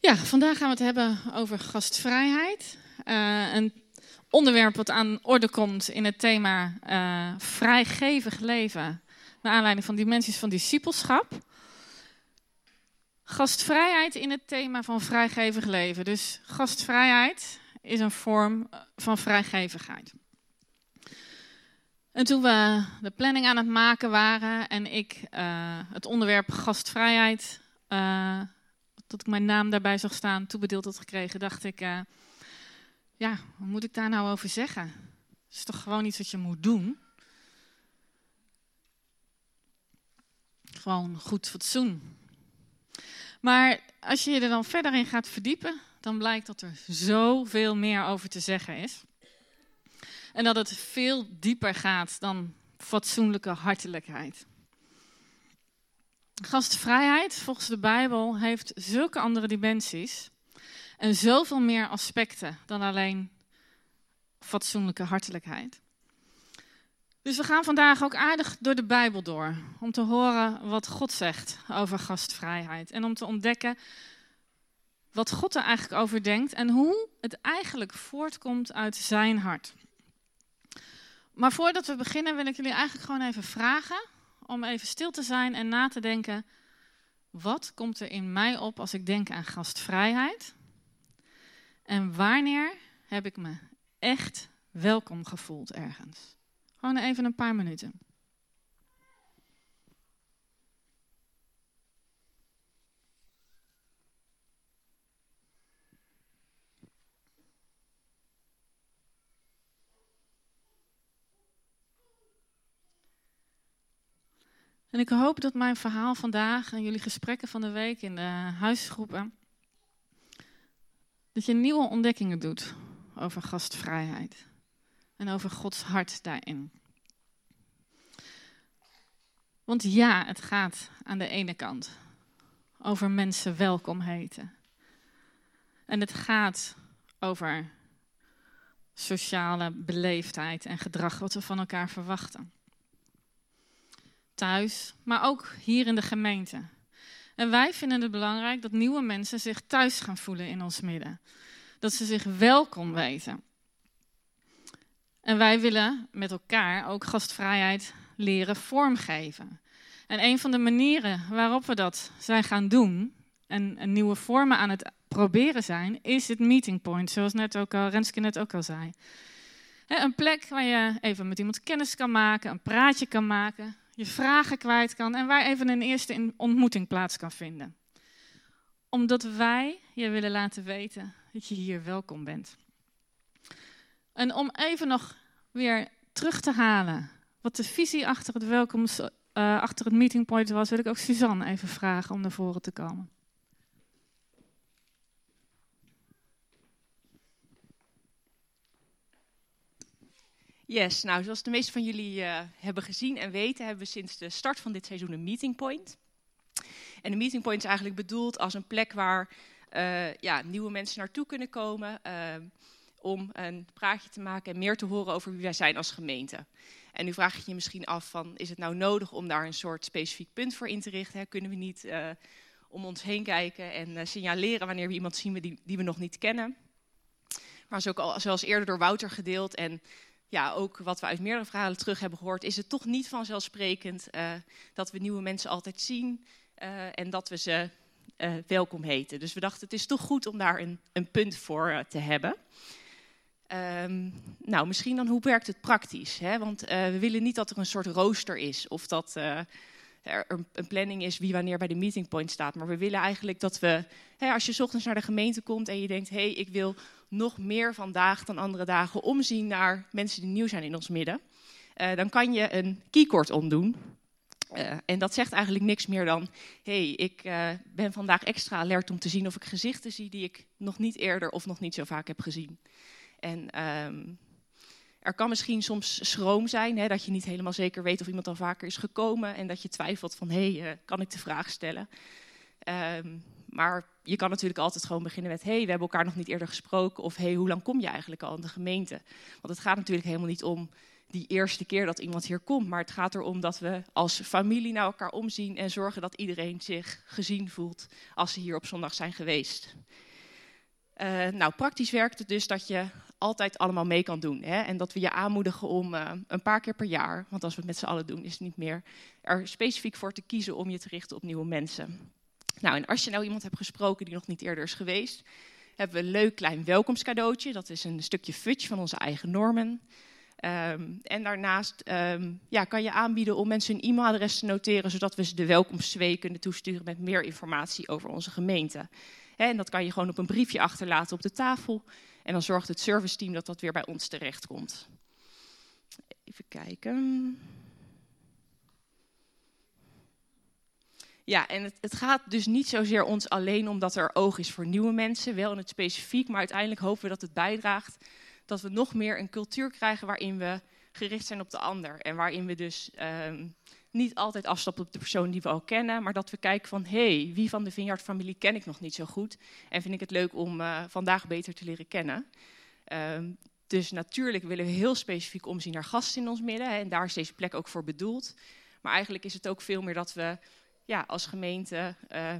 Ja, vandaag gaan we het hebben over gastvrijheid. Uh, een onderwerp wat aan orde komt in het thema uh, vrijgevig leven. Naar aanleiding van dimensies van discipelschap. Gastvrijheid in het thema van vrijgevig leven. Dus gastvrijheid is een vorm van vrijgevigheid. En toen we de planning aan het maken waren en ik uh, het onderwerp gastvrijheid dat ik mijn naam daarbij zag staan, toebedeeld had gekregen, dacht ik, uh, ja, wat moet ik daar nou over zeggen? Het is toch gewoon iets wat je moet doen? Gewoon goed fatsoen. Maar als je je er dan verder in gaat verdiepen, dan blijkt dat er zoveel meer over te zeggen is. En dat het veel dieper gaat dan fatsoenlijke hartelijkheid. Gastvrijheid, volgens de Bijbel, heeft zulke andere dimensies en zoveel meer aspecten dan alleen fatsoenlijke hartelijkheid. Dus we gaan vandaag ook aardig door de Bijbel door om te horen wat God zegt over gastvrijheid en om te ontdekken wat God er eigenlijk over denkt en hoe het eigenlijk voortkomt uit zijn hart. Maar voordat we beginnen wil ik jullie eigenlijk gewoon even vragen om even stil te zijn en na te denken: wat komt er in mij op als ik denk aan gastvrijheid? En wanneer heb ik me echt welkom gevoeld ergens? Gewoon even een paar minuten. En ik hoop dat mijn verhaal vandaag en jullie gesprekken van de week in de huisgroepen, dat je nieuwe ontdekkingen doet over gastvrijheid en over Gods hart daarin. Want ja, het gaat aan de ene kant over mensen welkom heten. En het gaat over sociale beleefdheid en gedrag wat we van elkaar verwachten thuis, maar ook hier in de gemeente. En wij vinden het belangrijk dat nieuwe mensen zich thuis gaan voelen in ons midden. Dat ze zich welkom weten. En wij willen met elkaar ook gastvrijheid leren vormgeven. En een van de manieren waarop we dat zijn gaan doen en, nieuwe vormen aan het proberen zijn, is het meeting point, zoals net ook al, Renske net ook al zei. een plek waar je even met iemand kennis kan maken, een praatje kan maken, je vragen kwijt kan en waar even een eerste ontmoeting plaats kan vinden. Omdat wij je willen laten weten dat je hier welkom bent. En om even nog weer terug te halen wat de visie achter het welkoms, uh, achter het meeting point was, wil ik ook Suzanne even vragen om naar voren te komen. Yes, nou zoals de meeste van jullie uh, hebben gezien en weten, hebben we sinds de start van dit seizoen een meeting point. En een meeting point is eigenlijk bedoeld als een plek waar uh, ja, nieuwe mensen naartoe kunnen komen uh, om een praatje te maken en meer te horen over wie wij zijn als gemeente. En nu vraag je je misschien af van, is het nou nodig om daar een soort specifiek punt voor in te richten? Kunnen we niet om ons heen kijken en signaleren wanneer we iemand zien die, die we nog niet kennen? Maar zo ook al, zoals eerder door Wouter gedeeld en ja, ook wat we uit meerdere verhalen terug hebben gehoord, is het toch niet vanzelfsprekend uh, dat we nieuwe mensen altijd zien uh, en dat we ze uh, welkom heten. Dus we dachten, het is toch goed om daar een, een punt voor te hebben. Um, nou, misschien dan, hoe werkt het praktisch? Hè? Want we willen niet dat er een soort rooster is of dat er een planning is wie wanneer bij de meeting point staat. Maar we willen eigenlijk dat we, als je ochtends naar de gemeente komt en je denkt, hé, hey, ik wil nog meer vandaag dan andere dagen omzien naar mensen die nieuw zijn in ons midden. Uh, dan kan je een keycord omdoen. Uh, en dat zegt eigenlijk niks meer dan: hey, ik uh, ben vandaag extra alert om te zien of ik gezichten zie die ik nog niet eerder of nog niet zo vaak heb gezien. En um, er kan misschien soms schroom zijn, hè, dat je niet helemaal zeker weet of iemand al vaker is gekomen en dat je twijfelt van: hé, hey, kan ik de vraag stellen? Um, maar je kan natuurlijk altijd gewoon beginnen met: hey, we hebben elkaar nog niet eerder gesproken. Of hey, hoe lang kom je eigenlijk al in de gemeente? Want het gaat natuurlijk helemaal niet om die eerste keer dat iemand hier komt. Maar het gaat erom dat we als familie naar elkaar omzien en zorgen dat iedereen zich gezien voelt als ze hier op zondag zijn geweest. Uh, nou, praktisch werkt het dus dat je altijd allemaal mee kan doen. Hè? En dat we je aanmoedigen om uh, een paar keer per jaar, want als we het met z'n allen doen, is het niet meer, er specifiek voor te kiezen om je te richten op nieuwe mensen. Nou, en als je nou iemand hebt gesproken die nog niet eerder is geweest, hebben we een leuk klein welkomstcadeautje. Dat is een stukje fudge van onze eigen normen. Um, en daarnaast um, ja, kan je aanbieden om mensen hun e-mailadres te noteren, zodat we ze de welkomstzwee kunnen toesturen met meer informatie over onze gemeente. En dat kan je gewoon op een briefje achterlaten op de tafel. En dan zorgt het serviceteam dat dat weer bij ons terechtkomt. Even kijken. Ja, en het, het, gaat dus niet zozeer ons alleen omdat er oog is voor nieuwe mensen, wel in het specifiek, maar uiteindelijk hopen we dat het bijdraagt dat we nog meer een cultuur krijgen waarin we gericht zijn op de ander. En waarin we dus um, niet altijd afstappen op de persoon die we al kennen, maar dat we kijken van, hé, hey, wie van de Vineyard-familie ken ik nog niet zo goed? En vind ik het leuk om uh, vandaag beter te leren kennen. Um, dus natuurlijk willen we heel specifiek omzien naar gasten in ons midden. Hè, en daar is deze plek ook voor bedoeld. Maar eigenlijk is het ook veel meer dat we ja, als gemeente uh,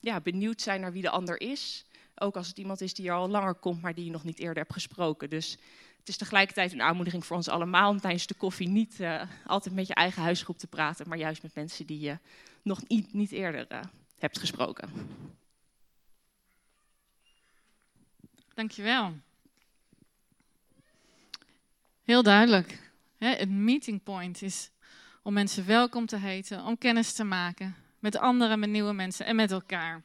ja, benieuwd zijn naar wie de ander is. Ook als het iemand is die er al langer komt, maar die je nog niet eerder hebt gesproken. Dus het is tegelijkertijd een aanmoediging voor ons allemaal om tijdens de koffie niet uh, altijd met je eigen huisgroep te praten, maar juist met mensen die je nog niet, eerder uh, hebt gesproken. Dankjewel. Heel duidelijk. Het meeting point is om mensen welkom te heten, om kennis te maken met anderen, met nieuwe mensen en met elkaar.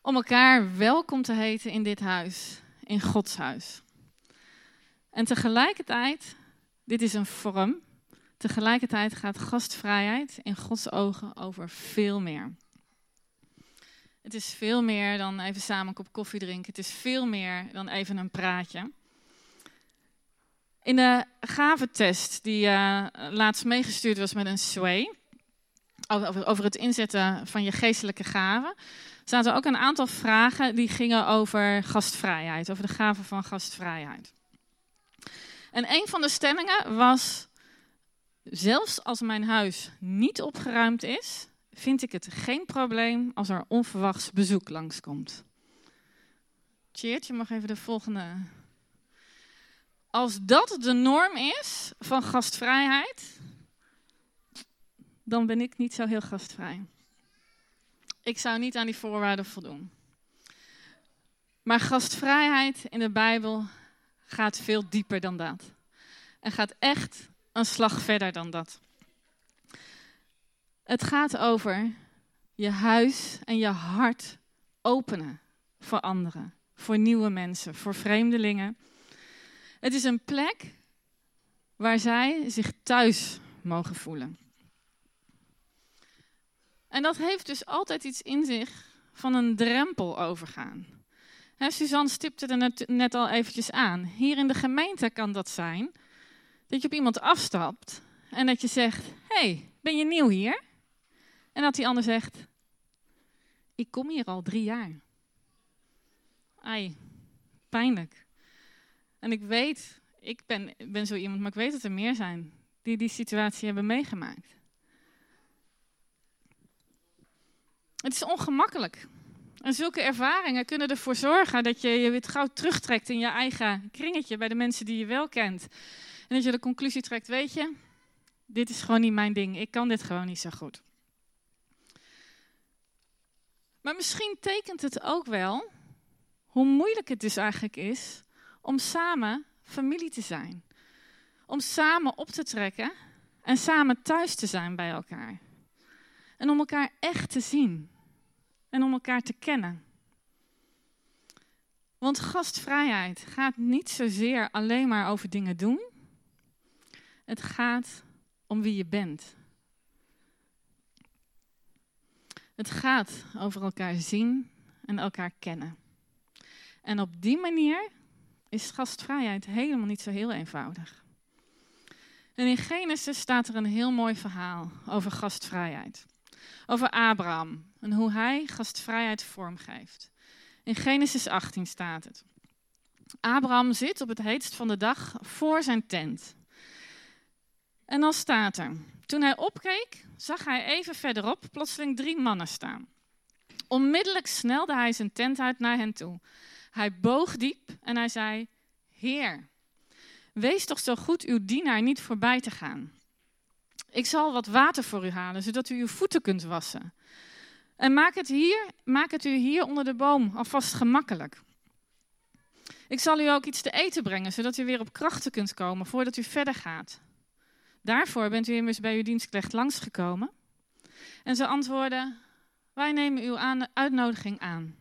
Om elkaar welkom te heten in dit huis, in Gods huis. En tegelijkertijd, dit is een vorm, tegelijkertijd gaat gastvrijheid in Gods ogen over veel meer. Het is veel meer dan even samen een kop koffie drinken. Het is veel meer dan even een praatje. In de gaventest die uh, laatst meegestuurd was met een sway, over, over het inzetten van je geestelijke gaven, zaten ook een aantal vragen die gingen over gastvrijheid, over de gave van gastvrijheid. En een van de stellingen was: zelfs als mijn huis niet opgeruimd is, vind ik het geen probleem als er onverwachts bezoek langskomt. Cheert, je mag even de volgende. Als dat de norm is van gastvrijheid, dan ben ik niet zo heel gastvrij. Ik zou niet aan die voorwaarden voldoen. Maar gastvrijheid in de Bijbel gaat veel dieper dan dat. En gaat echt een slag verder dan dat. Het gaat over je huis en je hart openen voor anderen, voor nieuwe mensen, voor vreemdelingen. Het is een plek waar zij zich thuis mogen voelen. En dat heeft dus altijd iets in zich van een drempel overgaan. He, Suzanne stipte er net, al eventjes aan. Hier in de gemeente kan dat zijn dat je op iemand afstapt en dat je zegt: hey, ben je nieuw hier? En dat die ander zegt: Ik kom hier al drie jaar. Ai, pijnlijk. En ik weet, ik ben, ben zo iemand, maar ik weet dat er meer zijn die die situatie hebben meegemaakt. Het is ongemakkelijk. En zulke ervaringen kunnen ervoor zorgen dat je je weer gauw terugtrekt in je eigen kringetje bij de mensen die je wel kent. En dat je de conclusie trekt, weet je, dit is gewoon niet mijn ding. Ik kan dit gewoon niet zo goed. Maar misschien tekent het ook wel hoe moeilijk het dus eigenlijk is om samen familie te zijn. Om samen op te trekken en samen thuis te zijn bij elkaar. En om elkaar echt te zien en om elkaar te kennen. Want gastvrijheid gaat niet zozeer alleen maar over dingen doen. Het gaat om wie je bent. Het gaat over elkaar zien en elkaar kennen. En op die manier is gastvrijheid helemaal niet zo heel eenvoudig. En in Genesis staat er een heel mooi verhaal over gastvrijheid. Over Abraham en hoe hij gastvrijheid vormgeeft. In Genesis 18 staat het. Abraham zit op het heetst van de dag voor zijn tent. En dan staat er: Toen hij opkeek, zag hij even verderop plotseling drie mannen staan. Onmiddellijk snelde hij zijn tent uit naar hen toe. Hij boog diep en hij zei: Heer, wees toch zo goed uw dienaar niet voorbij te gaan. Ik zal wat water voor u halen, zodat u uw voeten kunt wassen. En maak het, hier, maak het u hier onder de boom alvast gemakkelijk. Ik zal u ook iets te eten brengen, zodat u weer op krachten kunt komen voordat u verder gaat. Daarvoor bent u immers bij uw dienstknecht langsgekomen. En ze antwoordden: Wij nemen uw uitnodiging aan.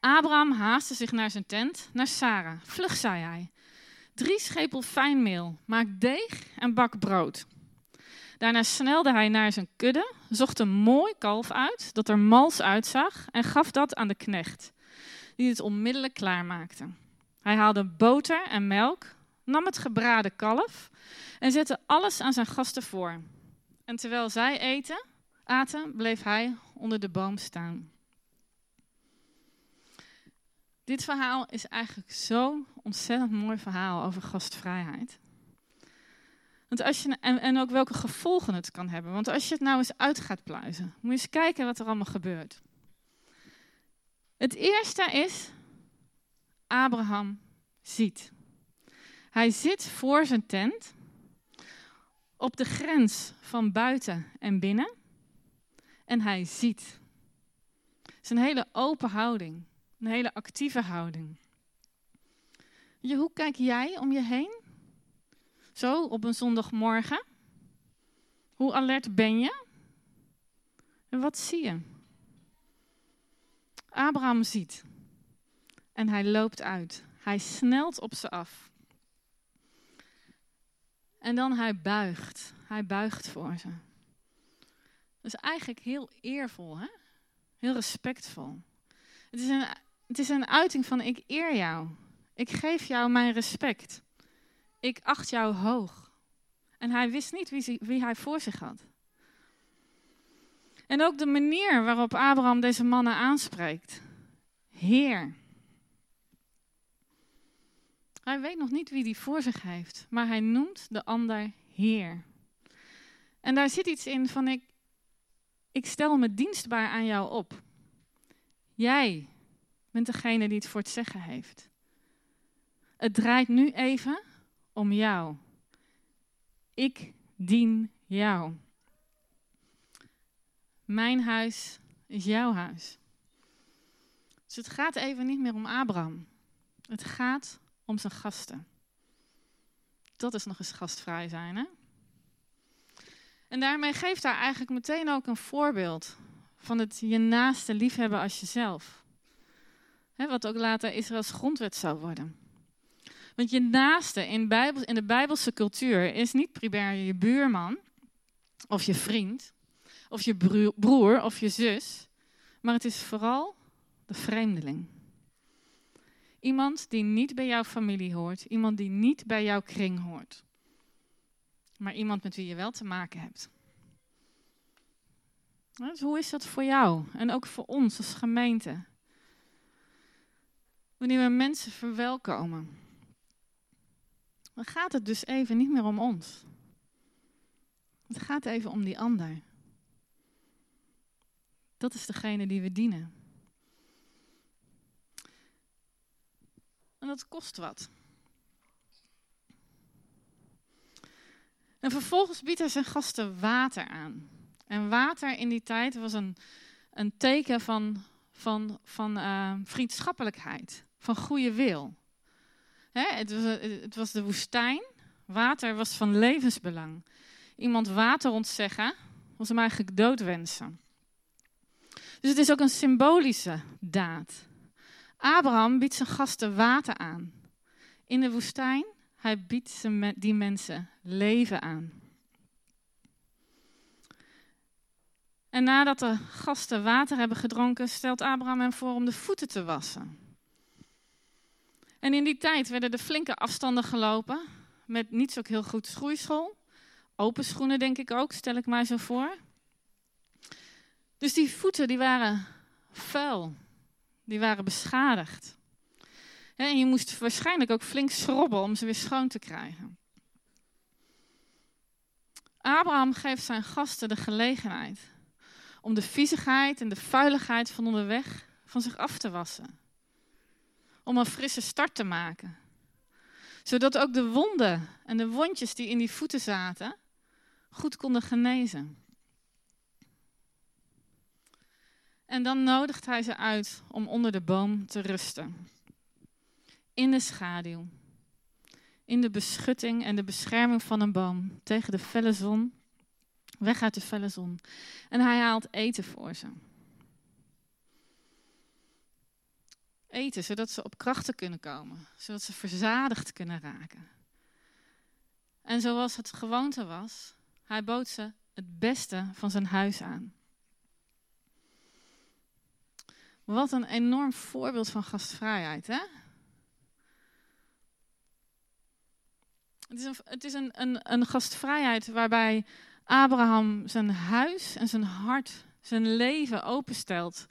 Abraham haastte zich naar zijn tent, naar Sarah. Vlug, zei hij. Drie schepel fijnmeel, maak deeg en bak brood. Daarna snelde hij naar zijn kudde, zocht een mooi kalf uit dat er mals uitzag en gaf dat aan de knecht, die het onmiddellijk klaarmaakte. Hij haalde boter en melk, nam het gebraden kalf en zette alles aan zijn gasten voor. En terwijl zij eten, aten, bleef hij onder de boom staan. Dit verhaal is eigenlijk zo'n ontzettend mooi verhaal over gastvrijheid. Want als je, en, ook welke gevolgen het kan hebben. Want als je het nou eens uit gaat pluizen, moet je eens kijken wat er allemaal gebeurt. Het eerste is, Abraham ziet. Hij zit voor zijn tent, op de grens van buiten en binnen, en hij ziet. Het is een hele open houding. Een hele actieve houding. Je, hoe kijk jij om je heen? Zo op een zondagmorgen. Hoe alert ben je? En wat zie je? Abraham ziet. En hij loopt uit. Hij snelt op ze af. En dan hij buigt. Hij buigt voor ze. Dat is eigenlijk heel eervol, hè? Heel respectvol. Het is een het is een uiting van ik eer jou. Ik geef jou mijn respect. Ik acht jou hoog. En hij wist niet wie, hij voor zich had. En ook de manier waarop Abraham deze mannen aanspreekt. Heer. Hij weet nog niet wie die voor zich heeft, maar hij noemt de ander Heer. En daar zit iets in van ik, ik stel me dienstbaar aan jou op. Jij bent degene die het voor het zeggen heeft. Het draait nu even om jou. Ik dien jou. Mijn huis is jouw huis. Dus het gaat even niet meer om Abraham. Het gaat om zijn gasten. Dat is nog eens gastvrij zijn, hè? En daarmee geeft hij eigenlijk meteen ook een voorbeeld van het je naaste liefhebben als jezelf wat ook later Israëls grondwet zou worden. Want je naaste in, de Bijbelse cultuur is niet primair je buurman of je vriend of je broer of je zus, maar het is vooral de vreemdeling. Iemand die niet bij jouw familie hoort, iemand die niet bij jouw kring hoort, maar iemand met wie je wel te maken hebt. Dus hoe is dat voor jou en ook voor ons als gemeente? wanneer we mensen verwelkomen, dan gaat het dus even niet meer om ons. Het gaat even om die ander. Dat is degene die we dienen. En dat kost wat. En vervolgens biedt hij zijn gasten water aan. En water in die tijd was een, een teken van, van, van uh, vriendschappelijkheid van goede wil. Het, was, het was de woestijn. Water was van levensbelang. Iemand water ontzeggen was hem eigenlijk doodwensen. Dus het is ook een symbolische daad. Abraham biedt zijn gasten water aan. In de woestijn, hij biedt die mensen leven aan. En nadat de gasten water hebben gedronken, stelt Abraham hen voor om de voeten te wassen. En in die tijd werden er flinke afstanden gelopen. Met niet zo heel goed schoeischool. Open schoenen denk ik ook, stel ik mij zo voor. Dus die voeten die waren vuil. Die waren beschadigd. En je moest waarschijnlijk ook flink schrobben om ze weer schoon te krijgen. Abraham geeft zijn gasten de gelegenheid om de viezigheid en de vuiligheid van onderweg van zich af te wassen. Om een frisse start te maken. Zodat ook de wonden en de wondjes die in die voeten zaten goed konden genezen. En dan nodigt hij ze uit om onder de boom te rusten. In de schaduw. In de beschutting en de bescherming van een boom tegen de felle zon. Weg uit de felle zon. En hij haalt eten voor ze. Eten, zodat ze op krachten kunnen komen. Zodat ze verzadigd kunnen raken. En zoals het gewoonte was, hij bood ze het beste van zijn huis aan. Wat een enorm voorbeeld van gastvrijheid, hè? Het is, een, het is een, een, een gastvrijheid waarbij Abraham zijn huis en zijn hart, zijn leven openstelt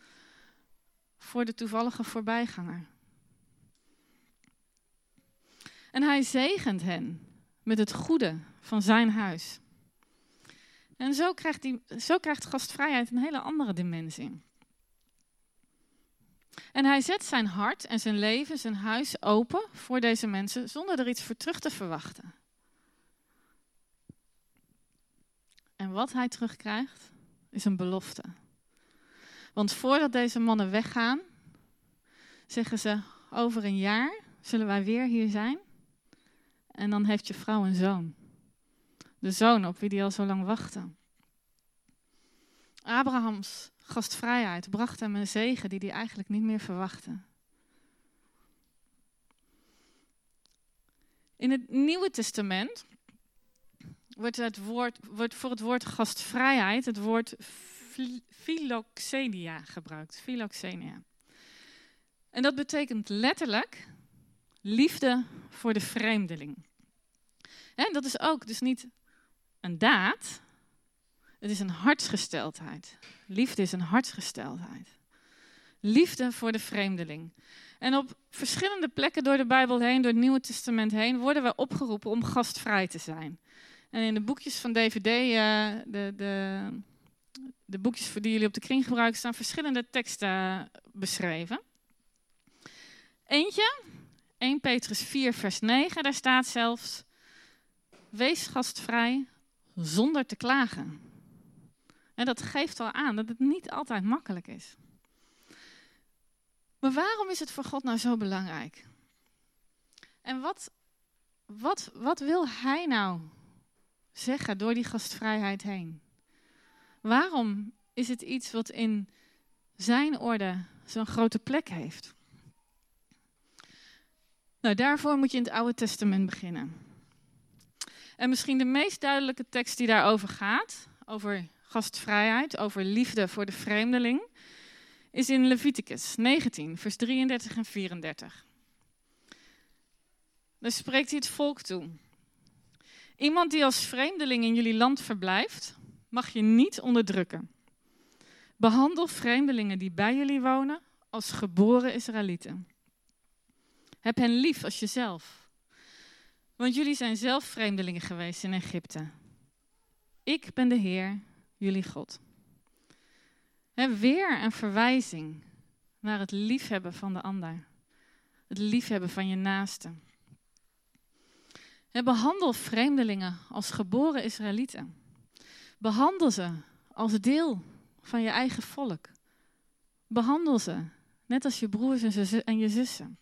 voor de toevallige voorbijganger. En hij zegent hen met het goede van zijn huis. En zo krijgt, zo krijgt gastvrijheid een hele andere dimensie. En hij zet zijn hart en zijn leven, zijn huis open voor deze mensen zonder er iets voor terug te verwachten. En wat hij terugkrijgt is een belofte. Want voordat deze mannen weggaan, zeggen ze: Over een jaar zullen wij weer hier zijn. En dan heeft je vrouw een zoon. De zoon op wie die al zo lang wachtte. Abrahams gastvrijheid bracht hem een zegen die hij eigenlijk niet meer verwachtte. In het Nieuwe Testament wordt, het woord, wordt voor het woord gastvrijheid het woord philoxenia gebruikt. Philoxenia. En dat betekent letterlijk liefde voor de vreemdeling. En dat is ook dus niet een daad, het is een hartsgesteldheid. Liefde is een hartsgesteldheid. Liefde voor de vreemdeling. En op verschillende plekken door de Bijbel heen, door het Nieuwe Testament heen, worden we opgeroepen om gastvrij te zijn. En in de boekjes van DVD, eh, de, de, de boekjes die jullie op de kring gebruiken, staan verschillende teksten beschreven. Eentje, 1 Petrus 4, vers 9, daar staat zelfs: Wees gastvrij zonder te klagen. En dat geeft al aan dat het niet altijd makkelijk is. Maar waarom is het voor God nou zo belangrijk? En wat, wat, wat wil Hij nou zeggen door die gastvrijheid heen? Waarom is het iets wat in Zijn orde zo'n grote plek heeft? Nou, daarvoor moet je in het Oude Testament beginnen. En misschien de meest duidelijke tekst die daarover gaat, over gastvrijheid, over liefde voor de vreemdeling, is in Leviticus 19, vers 33 en 34. Daar spreekt hij het volk toe. Iemand die als vreemdeling in jullie land verblijft, mag je niet onderdrukken. Behandel vreemdelingen die bij jullie wonen als geboren Israëlieten. Heb hen lief als jezelf. Want jullie zijn zelf vreemdelingen geweest in Egypte. Ik ben de Heer, jullie God. He, weer een verwijzing naar het liefhebben van de ander. Het liefhebben van je naaste. Behandel vreemdelingen als geboren Israëlieten. Behandel ze als deel van je eigen volk. Behandel ze net als je broers en je zussen.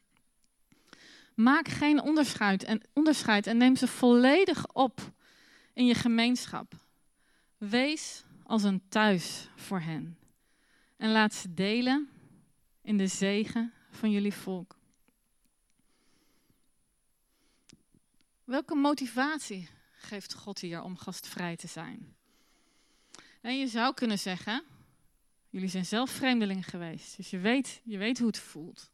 Maak geen onderscheid en, onderscheid en neem ze volledig op in je gemeenschap. Wees als een thuis voor hen. En laat ze delen in de zegen van jullie volk. Welke motivatie geeft God hier om gastvrij te zijn? En je zou kunnen zeggen, jullie zijn zelf vreemdelingen geweest, dus je weet, je weet hoe het voelt.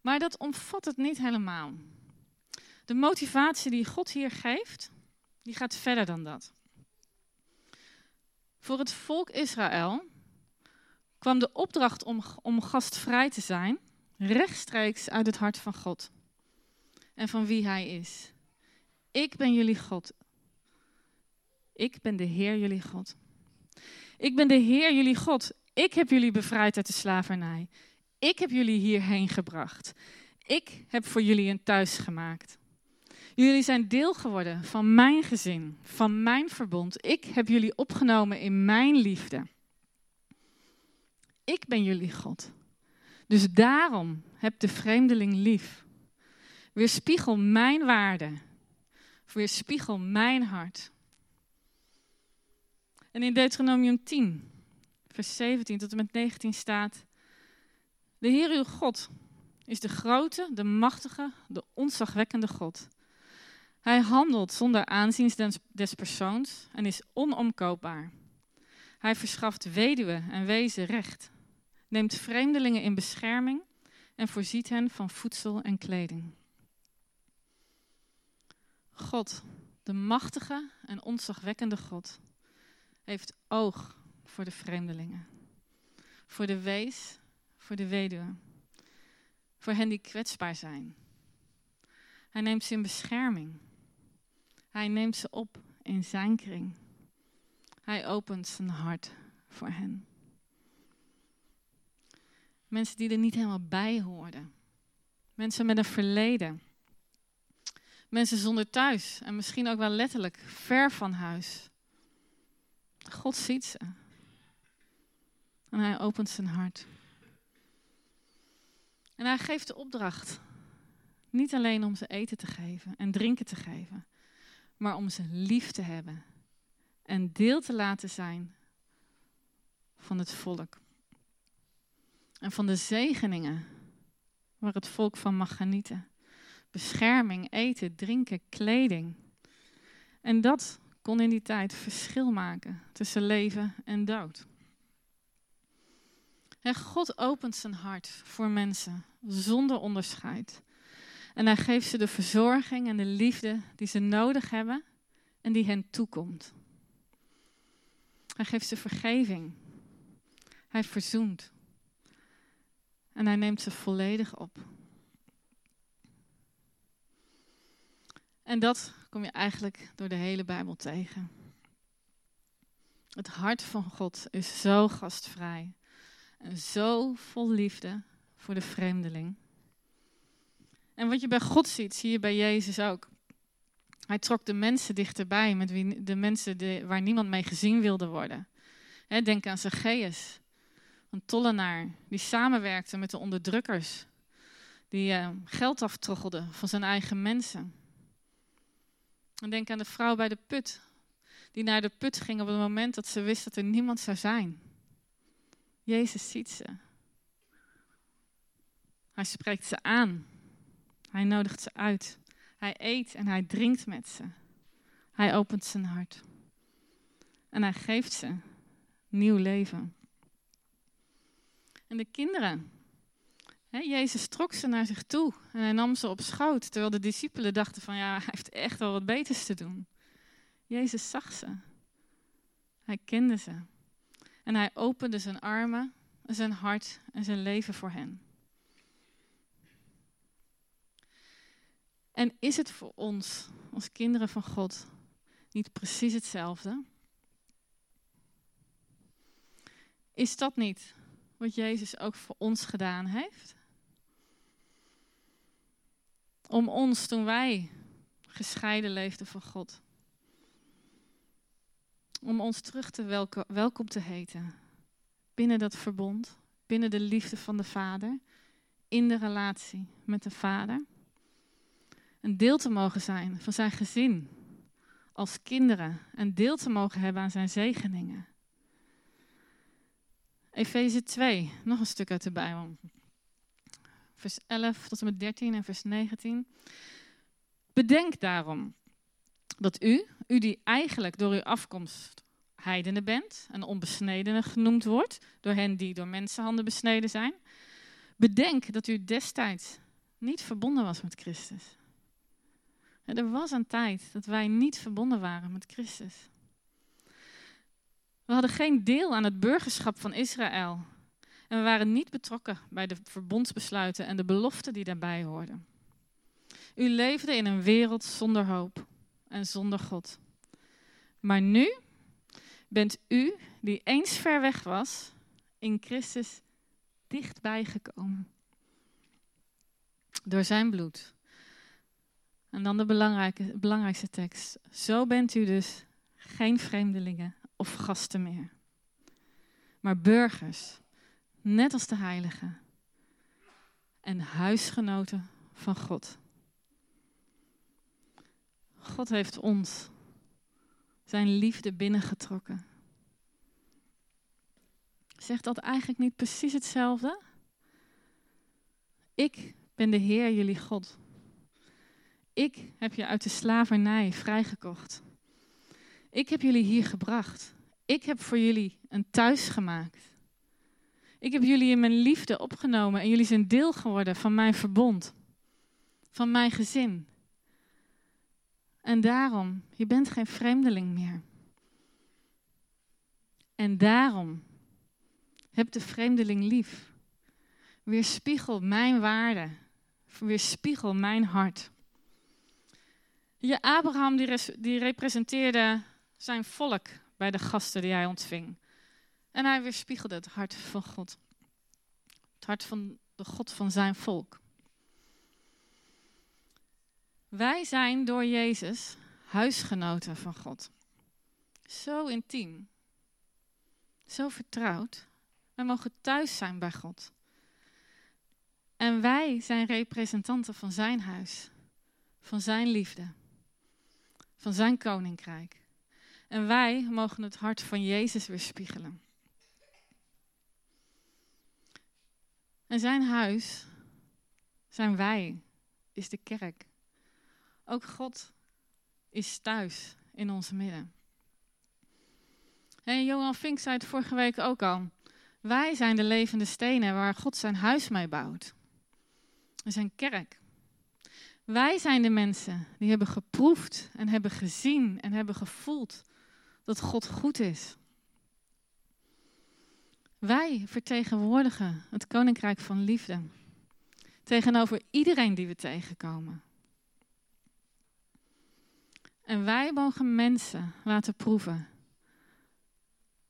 Maar dat omvat het niet helemaal. De motivatie die God hier geeft, die gaat verder dan dat. Voor het volk Israël kwam de opdracht om, om gastvrij te zijn rechtstreeks uit het hart van God en van wie Hij is. Ik ben jullie God. Ik ben de Heer jullie God. Ik ben de Heer jullie God. Ik heb jullie bevrijd uit de slavernij. Ik heb jullie hierheen gebracht. Ik heb voor jullie een thuis gemaakt. Jullie zijn deel geworden van mijn gezin, van mijn verbond. Ik heb jullie opgenomen in mijn liefde. Ik ben jullie God. Dus daarom heb de vreemdeling lief. Weerspiegel mijn waarde. Weerspiegel mijn hart. En in Deuteronomium 10, vers 17 tot en met 19 staat: De Heer uw God is de grote, de machtige, de ontzagwekkende God. Hij handelt zonder aanzien des persoons en is onomkoopbaar. Hij verschaft weduwen en wezen recht, neemt vreemdelingen in bescherming en voorziet hen van voedsel en kleding. God, de machtige en ontzagwekkende God, heeft oog voor de vreemdelingen, voor de wees, voor de weduwe, voor hen die kwetsbaar zijn. Hij neemt ze in bescherming. Hij neemt ze op in zijn kring. Hij opent zijn hart voor hen. Mensen die er niet helemaal bij hoorden. Mensen met een verleden. Mensen zonder thuis en misschien ook wel letterlijk ver van huis. God ziet ze. En hij opent zijn hart. En hij geeft de opdracht. Niet alleen om ze eten te geven en drinken te geven, maar om ze lief te hebben en deel te laten zijn van het volk. En van de zegeningen waar het volk van mag genieten. Bescherming, eten, drinken, kleding. En dat kon in die tijd verschil maken tussen leven en dood. En God opent zijn hart voor mensen zonder onderscheid. En hij geeft ze de verzorging en de liefde die ze nodig hebben en die hen toekomt. Hij geeft ze vergeving. Hij verzoent. En hij neemt ze volledig op. En dat kom je eigenlijk door de hele Bijbel tegen. Het hart van God is zo gastvrij en zo vol liefde voor de vreemdeling. En wat je bij God ziet, zie je bij Jezus ook. Hij trok de mensen dichterbij, met wie, de mensen waar niemand mee gezien wilde worden. denk aan Zacchaeus, een tollenaar die samenwerkte met de onderdrukkers, die uh, geld aftroggelde van zijn eigen mensen. En denk aan de vrouw bij de put, die naar de put ging op het moment dat ze wist dat er niemand zou zijn. Jezus ziet ze. Hij spreekt ze aan. Hij nodigt ze uit. Hij eet en hij drinkt met ze. Hij opent zijn hart. En hij geeft ze nieuw leven. En de kinderen. Jezus trok ze naar zich toe en hij nam ze op schoot. Terwijl de discipelen dachten van ja, hij heeft echt wel wat beters te doen. Jezus zag ze. Hij kende ze. En hij opende zijn armen, zijn hart en zijn leven voor hen. En is het voor ons, als kinderen van God, niet precies hetzelfde? Is dat niet wat Jezus ook voor ons gedaan heeft? Om ons, toen wij gescheiden leefden van God, om ons terug te welkom te heten. Binnen dat verbond, binnen de liefde van de Vader, in de relatie met de Vader. Een deel te mogen zijn van zijn gezin als kinderen. En deel te mogen hebben aan zijn zegeningen. Efeze 2, nog een stuk uit de Bijbel. Vers 11 tot en met 13 en vers 19. Bedenk daarom dat u, u die eigenlijk door uw afkomst heidenen bent en onbesnedenen genoemd wordt, door hen die door mensenhanden besneden zijn, bedenk dat u destijds niet verbonden was met Christus. Er was een tijd dat wij niet verbonden waren met Christus. We hadden geen deel aan het burgerschap van Israël. En we waren niet betrokken bij de verbondsbesluiten en de beloften die daarbij hoorden. U leefde in een wereld zonder hoop en zonder God. Maar nu bent u, die eens ver weg was, in Christus dichtbij gekomen. Door zijn bloed. En dan de belangrijke, belangrijkste tekst. Zo bent u dus geen vreemdelingen of gasten meer, maar burgers, net als de heiligen, en huisgenoten van God. God heeft ons zijn liefde binnengetrokken. Zegt dat eigenlijk niet precies hetzelfde? Ik ben de Heer, jullie God. Ik heb je uit de slavernij vrijgekocht. Ik heb jullie hier gebracht. Ik heb voor jullie een thuis gemaakt. Ik heb jullie in mijn liefde opgenomen en jullie zijn deel geworden van mijn verbond, van mijn gezin. En daarom, je bent geen vreemdeling meer. En daarom, heb de vreemdeling lief. Weerspiegel mijn waarde. Weerspiegel mijn hart. Je Abraham die, die representeerde zijn volk bij de gasten die hij ontving. En hij weerspiegelde het hart van God. Het hart van de God van zijn volk. Wij zijn door Jezus huisgenoten van God. Zo intiem. Zo vertrouwd. Wij mogen thuis zijn bij God. En wij zijn representanten van zijn huis. Van zijn liefde. Van zijn koninkrijk. En wij mogen het hart van Jezus weerspiegelen. En zijn huis, zijn wij, is de kerk. Ook God is thuis in ons midden. En Johan Fink zei het vorige week ook al. Wij zijn de levende stenen waar God zijn huis mee bouwt. Zijn kerk. Wij zijn de mensen die hebben geproefd en hebben gezien en hebben gevoeld dat God goed is. Wij vertegenwoordigen het koninkrijk van liefde tegenover iedereen die we tegenkomen. En wij mogen mensen laten proeven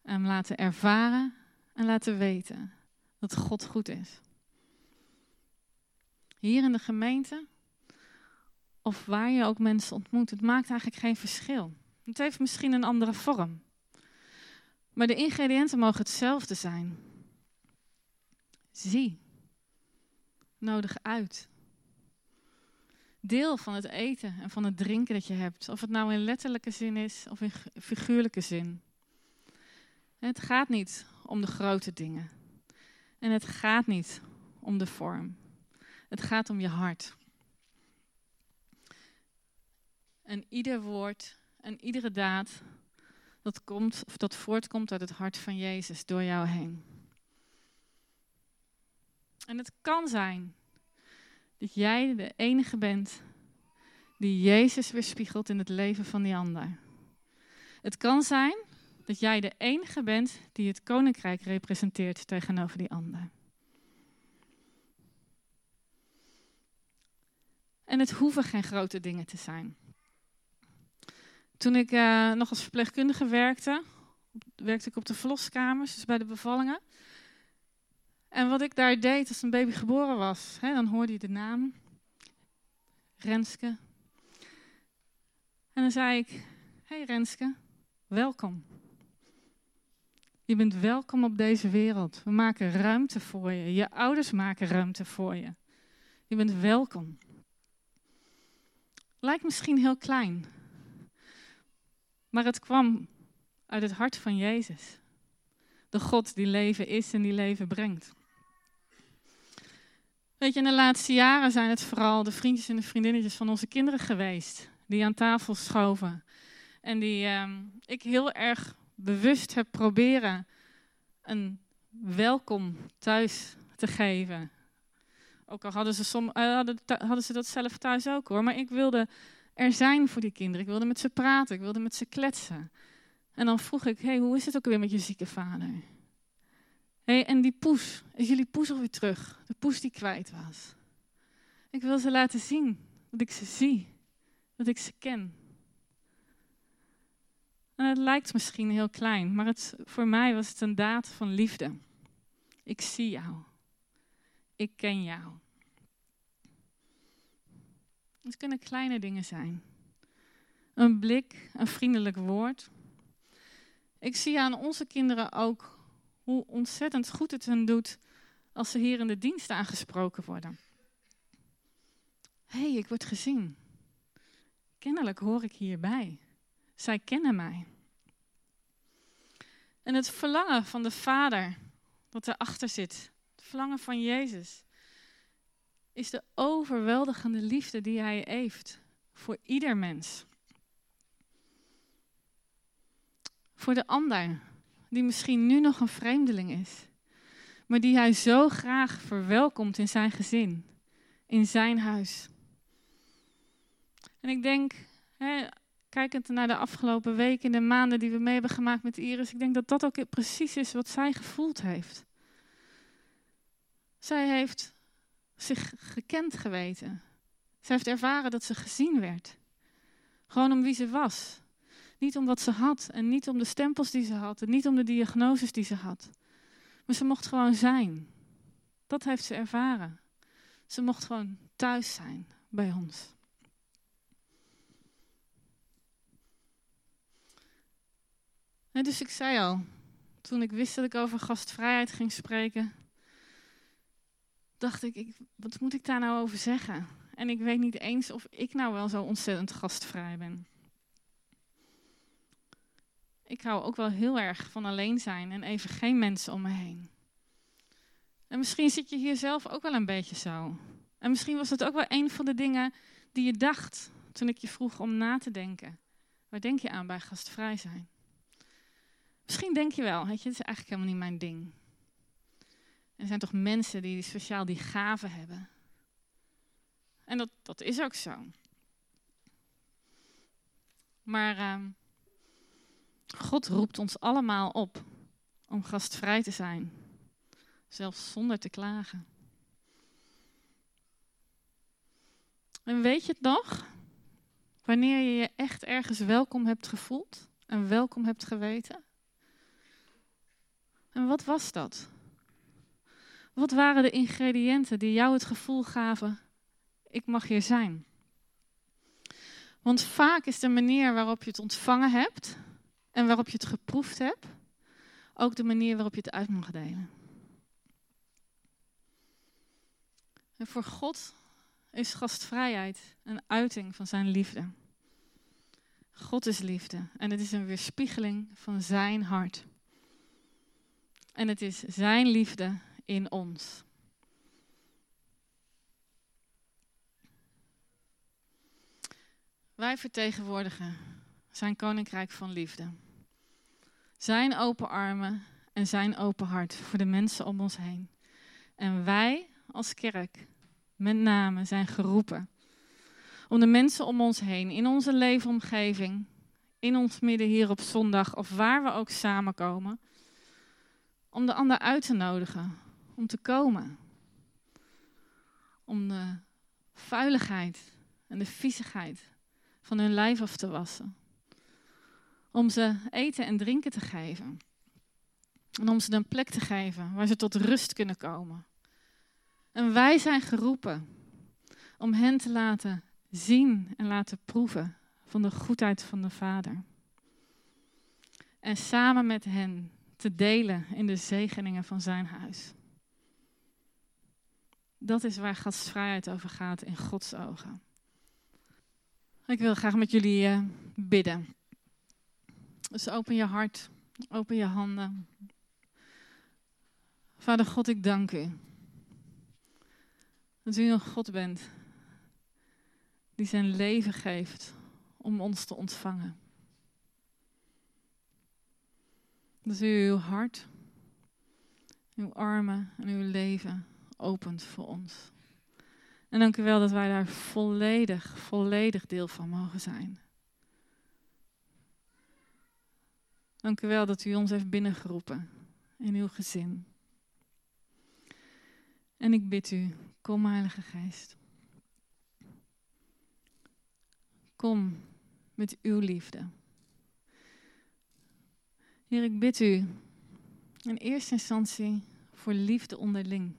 en laten ervaren en laten weten dat God goed is. Hier in de gemeente of waar je ook mensen ontmoet, het maakt eigenlijk geen verschil. Het heeft misschien een andere vorm. Maar de ingrediënten mogen hetzelfde zijn. Zie. Nodig uit. Deel van het eten en van het drinken dat je hebt. Of het nou in letterlijke zin is of in figuurlijke zin. Het gaat niet om de grote dingen. En het gaat niet om de vorm. Het gaat om je hart. En ieder woord en iedere daad dat, komt, of dat voortkomt uit het hart van Jezus door jou heen. En het kan zijn dat jij de enige bent die Jezus weerspiegelt in het leven van die ander. Het kan zijn dat jij de enige bent die het koninkrijk representeert tegenover die ander. En het hoeven geen grote dingen te zijn. Toen ik uh, nog als verpleegkundige werkte, werkte ik op de verloskamers, dus bij de bevallingen. En wat ik daar deed als een baby geboren was, hè, dan hoorde je de naam, Renske. En dan zei ik, hey Renske, welkom. Je bent welkom op deze wereld. We maken ruimte voor je. Je ouders maken ruimte voor je. Je bent welkom. Lijkt misschien heel klein, maar het kwam uit het hart van Jezus. De God die leven is en die leven brengt. Weet je, in de laatste jaren zijn het vooral de vriendjes en de vriendinnetjes van onze kinderen geweest. Die aan tafel schoven. En die uh, ik heel erg bewust heb proberen een welkom thuis te geven. Ook al hadden ze, som, uh, hadden, hadden ze dat zelf thuis ook hoor. Maar ik wilde er zijn voor die kinderen. Ik wilde met ze praten, ik wilde met ze kletsen. En dan vroeg ik, hey, hoe is het ook weer met je zieke vader? hey, en die poes, is jullie poes alweer terug? De poes die kwijt was. Ik wil ze laten zien dat ik ze zie, dat ik ze ken. En het lijkt misschien heel klein, maar het, voor mij was het een daad van liefde. Ik zie jou. Ik ken jou. Het kunnen kleine dingen zijn. Een blik, een vriendelijk woord. Ik zie aan onze kinderen ook hoe ontzettend goed het hen doet als ze hier in de dienst aangesproken worden. Hé, hey, ik word gezien. Kennelijk hoor ik hierbij. Zij kennen mij. En het verlangen van de Vader, wat erachter zit, het verlangen van Jezus, is de overweldigende liefde die Hij heeft voor ieder mens. Voor de ander, die misschien nu nog een vreemdeling is, maar die Hij zo graag verwelkomt in zijn gezin, in zijn huis. En ik denk, hè, kijkend naar de afgelopen weken, de maanden die we mee hebben gemaakt met Iris, ik denk dat dat ook precies is wat zij gevoeld heeft. Zij heeft zich gekend geweten. Zij heeft ervaren dat ze gezien werd. Gewoon om wie ze was. Niet om wat ze had en niet om de stempels die ze had en niet om de diagnoses die ze had. Maar ze mocht gewoon zijn. Dat heeft ze ervaren. Ze mocht gewoon thuis zijn bij ons. dus ik zei al, toen ik wist dat ik over gastvrijheid ging spreken, dacht ik, ik, wat moet ik daar nou over zeggen? En ik weet niet eens of ik nou wel zo ontzettend gastvrij ben. Ik hou ook wel heel erg van alleen zijn en even geen mensen om me heen. En misschien zit je hier zelf ook wel een beetje zo. En misschien was het ook wel een van de dingen die je dacht toen ik je vroeg om na te denken. Waar denk je aan bij gastvrij zijn? Misschien denk je wel, het is eigenlijk helemaal niet mijn ding. Er zijn toch mensen die speciaal die gaven hebben. En dat, dat is ook zo. Maar uh, God roept ons allemaal op om gastvrij te zijn, zelfs zonder te klagen. En weet je het nog? Wanneer je je echt ergens welkom hebt gevoeld en welkom hebt geweten? En wat was dat? Wat waren de ingrediënten die jou het gevoel gaven, ik mag hier zijn? Want vaak is de manier waarop je het ontvangen hebt en waarop je het geproefd hebt, ook de manier waarop je het uit mag delen. En voor God is gastvrijheid een uiting van zijn liefde. God is liefde en het is een weerspiegeling van zijn hart. En het is Zijn liefde in ons. Wij vertegenwoordigen Zijn koninkrijk van liefde. Zijn open armen en Zijn open hart voor de mensen om ons heen. En wij als kerk met name zijn geroepen om de mensen om ons heen, in onze leefomgeving, in ons midden hier op zondag of waar we ook samenkomen, om de ander uit te nodigen, om te komen. Om de vuiligheid en de viezigheid van hun lijf af te wassen. Om ze eten en drinken te geven. En om ze een plek te geven waar ze tot rust kunnen komen. En wij zijn geroepen om hen te laten zien en laten proeven van de goedheid van de Vader. En samen met hen te delen in de zegeningen van zijn huis. Dat is waar gastvrijheid over gaat in Gods ogen. Ik wil graag met jullie uh, bidden. Dus open je hart, open je handen. Vader God, ik dank u. Dat u een God bent die zijn leven geeft om ons te ontvangen. Dat u uw hart, uw armen en uw leven opent voor ons. En dank u wel dat wij daar volledig, volledig deel van mogen zijn. Dank u wel dat u ons heeft binnengeroepen in uw gezin. En ik bid u, kom Heilige Geest. Kom met uw liefde. Heer, ik bid u in eerste instantie voor liefde onderling.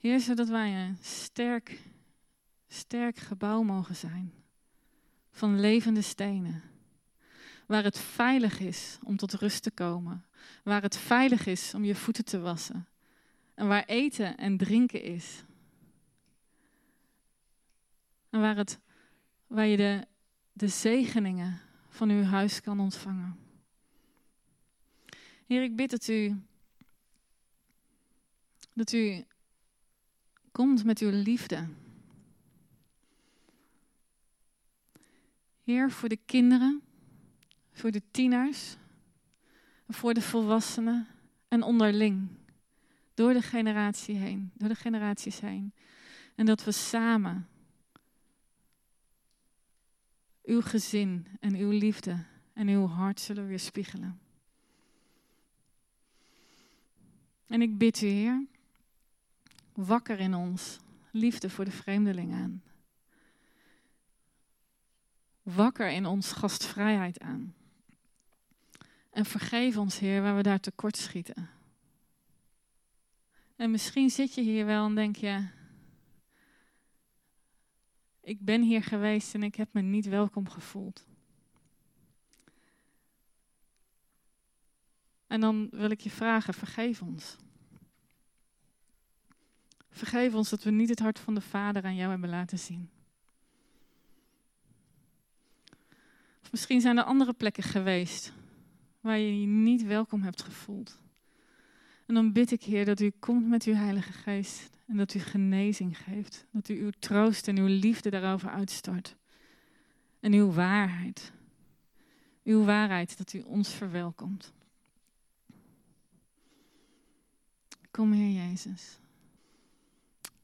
Heer, zodat wij een sterk, sterk gebouw mogen zijn van levende stenen. Waar het veilig is om tot rust te komen. Waar het veilig is om je voeten te wassen. En waar eten en drinken is. En waar, het, waar je de, de zegeningen van uw huis kan ontvangen. Heer, ik bid dat u, dat u komt met uw liefde. Heer, voor de kinderen, voor de tieners, voor de volwassenen en onderling. Door de generatie heen, door de generaties heen. En dat we samen uw gezin en uw liefde en uw hart zullen weerspiegelen. En ik bid u, Heer, wakker in ons liefde voor de vreemdeling aan. Wakker in ons gastvrijheid aan. En vergeef ons, Heer, waar we daar tekort schieten. En misschien zit je hier wel en denk je, ik ben hier geweest en ik heb me niet welkom gevoeld. En dan wil ik je vragen, vergeef ons. Vergeef ons dat we niet het hart van de Vader aan jou hebben laten zien. Of misschien zijn er andere plekken geweest waar je je niet welkom hebt gevoeld. En dan bid ik, Heer, dat u komt met uw Heilige Geest en dat u genezing geeft. Dat u uw troost en uw liefde daarover uitstort. En uw waarheid. Uw waarheid, dat u ons verwelkomt. Kom, Heer Jezus.